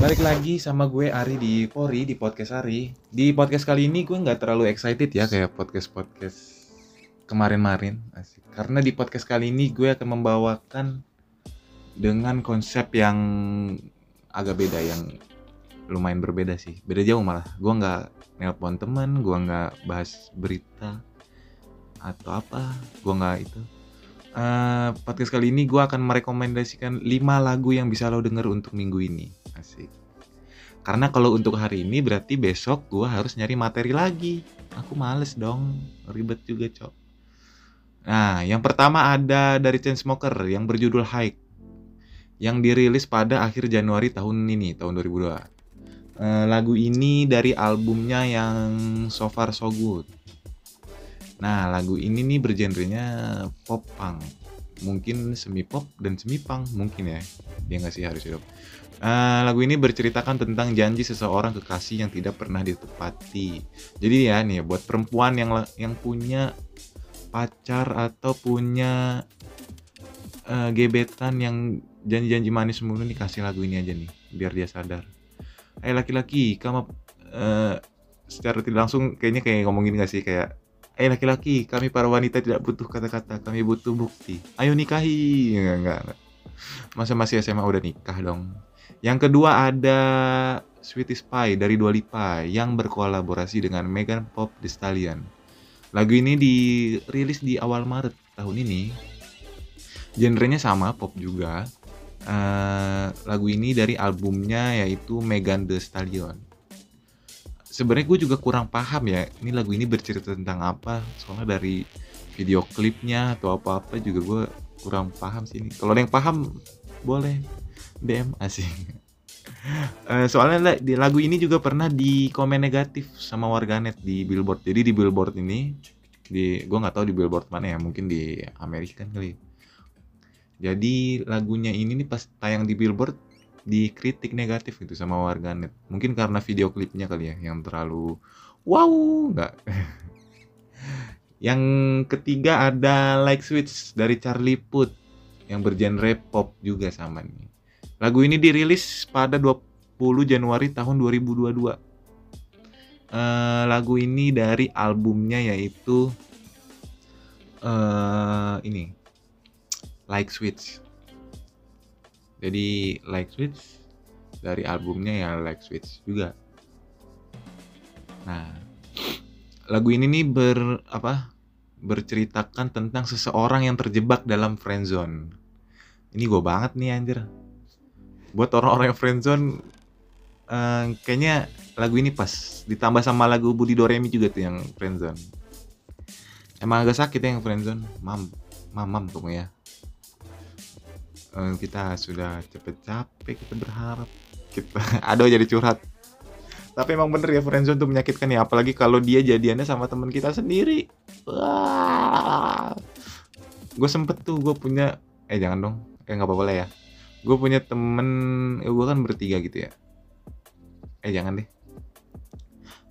Balik lagi sama gue Ari di Pori di podcast Ari. Di podcast kali ini gue nggak terlalu excited ya kayak podcast podcast kemarin-marin. Karena di podcast kali ini gue akan membawakan dengan konsep yang agak beda yang lumayan berbeda sih. Beda jauh malah. Gue nggak nelpon teman, gue nggak bahas berita atau apa. Gue nggak itu. Eh, podcast kali ini gue akan merekomendasikan 5 lagu yang bisa lo denger untuk minggu ini. Asik. Karena kalau untuk hari ini berarti besok gue harus nyari materi lagi. Aku males dong, ribet juga cok. Nah, yang pertama ada dari Chainsmoker yang berjudul Hike. Yang dirilis pada akhir Januari tahun ini, tahun 2002. Eh, lagu ini dari albumnya yang So Far So Good. Nah, lagu ini nih bergenrenya pop punk. Mungkin semi pop dan semi punk mungkin ya. Dia nggak sih harus hidup. Eh, lagu ini berceritakan tentang janji seseorang kekasih yang tidak pernah ditepati. Jadi ya nih buat perempuan yang yang punya pacar atau punya eh, gebetan yang janji-janji manis mulu nih kasih lagu ini aja nih biar dia sadar. Eh laki-laki, kamu eh, secara tidak langsung kayaknya kayak ngomongin gak sih kayak Eh laki-laki, kami para wanita tidak butuh kata-kata, kami butuh bukti. Ayo nikahi. Enggak, enggak, enggak. Masa masih SMA udah nikah dong. Yang kedua ada Sweetie Spy dari Dua Lipa yang berkolaborasi dengan Megan Pop The Stallion. Lagu ini dirilis di awal Maret tahun ini. Genrenya sama, pop juga. Eh, lagu ini dari albumnya yaitu Megan The Stallion. Sebenarnya gue juga kurang paham ya, ini lagu ini bercerita tentang apa. Soalnya dari video klipnya atau apa-apa juga gue kurang paham sih ini. Kalau ada yang paham boleh DM asing. Eh, soalnya di lagu ini juga pernah di komen negatif sama warganet di billboard. Jadi di billboard ini di gue nggak tahu di billboard mana ya, mungkin di Amerika kali. Jadi lagunya ini nih pas tayang di billboard dikritik negatif gitu sama warganet. Mungkin karena video klipnya kali ya yang terlalu wow nggak. yang ketiga ada Like Switch dari Charlie Puth yang bergenre pop juga sama nih. Lagu ini dirilis pada 20 Januari tahun 2022. Eh, lagu ini dari albumnya yaitu eh ini Like Switch. Jadi Like Switch dari albumnya ya Like Switch juga. Nah, lagu ini nih ber apa? berceritakan tentang seseorang yang terjebak dalam friendzone. Ini gue banget nih anjir buat orang-orang yang friendzone eh, kayaknya lagu ini pas ditambah sama lagu Budi Doremi juga tuh yang friendzone emang agak sakit ya yang friendzone mam mamam kamu ya Eh, kita sudah cepet capek kita berharap kita aduh jadi curhat. Tapi emang bener ya friendzone tuh menyakitkan ya apalagi kalau dia jadiannya sama teman kita sendiri. Gue sempet tuh gue punya eh jangan dong. Eh nggak apa-apa lah ya. Gue punya temen eh, gue kan bertiga gitu ya. Eh jangan deh.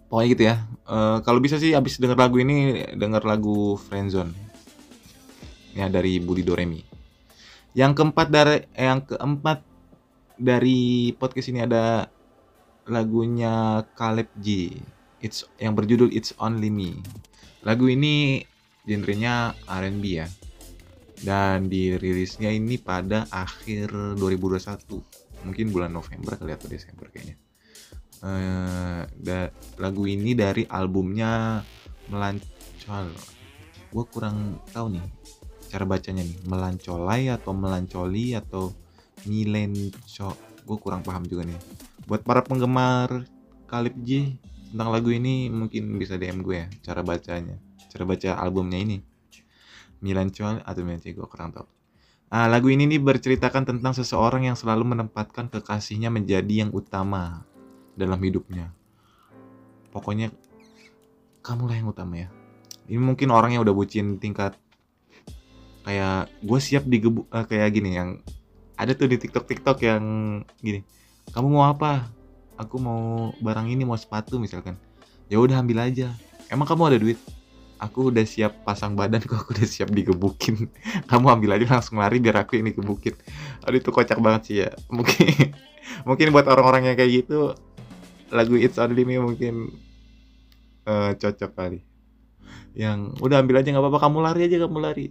Pokoknya gitu ya. Eh, kalau bisa sih abis denger lagu ini denger lagu Friendzone. Ya dari Budi Doremi yang keempat dari eh, yang keempat dari podcast ini ada lagunya Caleb G. It's yang berjudul It's Only Me. Lagu ini genrenya R&B ya. Dan dirilisnya ini pada akhir 2021 mungkin bulan November kali atau Desember kayaknya. Eh, da- lagu ini dari albumnya Melancol gue kurang tahu nih cara bacanya nih melancolai atau melancoli atau milenco gue kurang paham juga nih buat para penggemar Kalib J tentang lagu ini mungkin bisa DM gue ya cara bacanya cara baca albumnya ini Milancol atau Milanci gue kurang tahu. Nah, lagu ini nih berceritakan tentang seseorang yang selalu menempatkan kekasihnya menjadi yang utama dalam hidupnya. Pokoknya kamulah yang utama ya. Ini mungkin orang yang udah bucin tingkat kayak gue siap digebuk eh, kayak gini yang ada tuh di TikTok TikTok yang gini. Kamu mau apa? Aku mau barang ini mau sepatu misalkan. Ya udah ambil aja. Emang kamu ada duit? aku udah siap pasang badan kok aku udah siap digebukin kamu ambil aja langsung lari biar aku ini gebukin aduh itu kocak banget sih ya mungkin mungkin buat orang-orang yang kayak gitu lagu It's Only Me mungkin uh, cocok kali yang udah ambil aja nggak apa-apa kamu lari aja kamu lari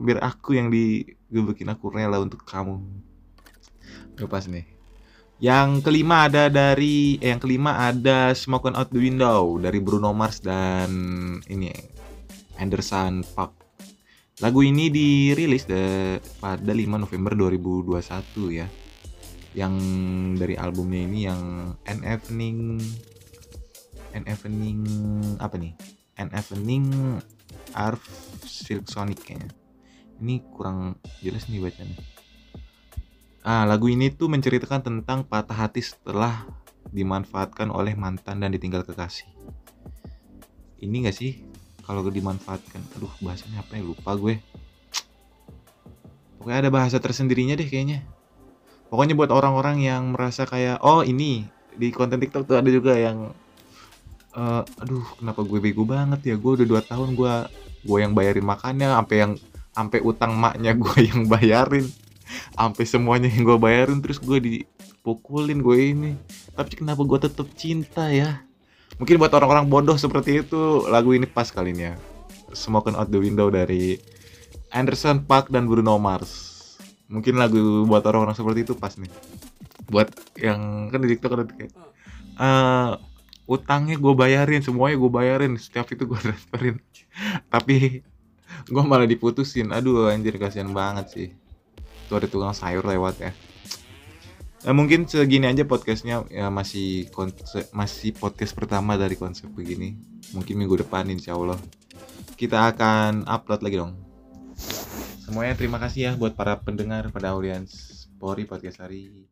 biar aku yang digebukin aku rela untuk kamu lepas nih yang kelima ada dari eh, yang kelima ada Smoke Out the Window dari Bruno Mars dan ini Anderson Park. Lagu ini dirilis de, pada 5 November 2021 ya. Yang dari albumnya ini yang An Evening An Evening apa nih? An Evening Arf Silk Sonic kayaknya. Ini kurang jelas nih bacanya Ah, lagu ini tuh menceritakan tentang patah hati setelah dimanfaatkan oleh mantan dan ditinggal kekasih. Ini gak sih kalau dimanfaatkan? Aduh, bahasanya apa ya? Lupa gue. Pokoknya ada bahasa tersendirinya deh kayaknya. Pokoknya buat orang-orang yang merasa kayak, oh ini di konten TikTok tuh ada juga yang, uh, aduh kenapa gue bego banget ya? Gue udah 2 tahun gue gue yang bayarin makannya, sampai yang sampai utang maknya gue yang bayarin. Sampai semuanya yang gue bayarin terus gue dipukulin gue ini. Tapi kenapa gue tetap cinta ya? Mungkin buat orang-orang bodoh seperti itu lagu ini pas kali ini ya. Smoking Out the Window dari Anderson Park dan Bruno Mars. Mungkin lagu buat orang-orang seperti itu pas nih. Buat yang kan di TikTok ada kayak uh, utangnya gue bayarin semuanya gue bayarin setiap itu gue transferin. Tapi gue malah diputusin. Aduh anjir kasihan banget sih. Tuh ada tukang sayur lewat ya. Nah, mungkin segini aja podcastnya. Ya masih konsep, masih podcast pertama dari konsep begini. Mungkin minggu depan insya Allah. Kita akan upload lagi dong. Semuanya terima kasih ya buat para pendengar pada audiens Pori Podcast hari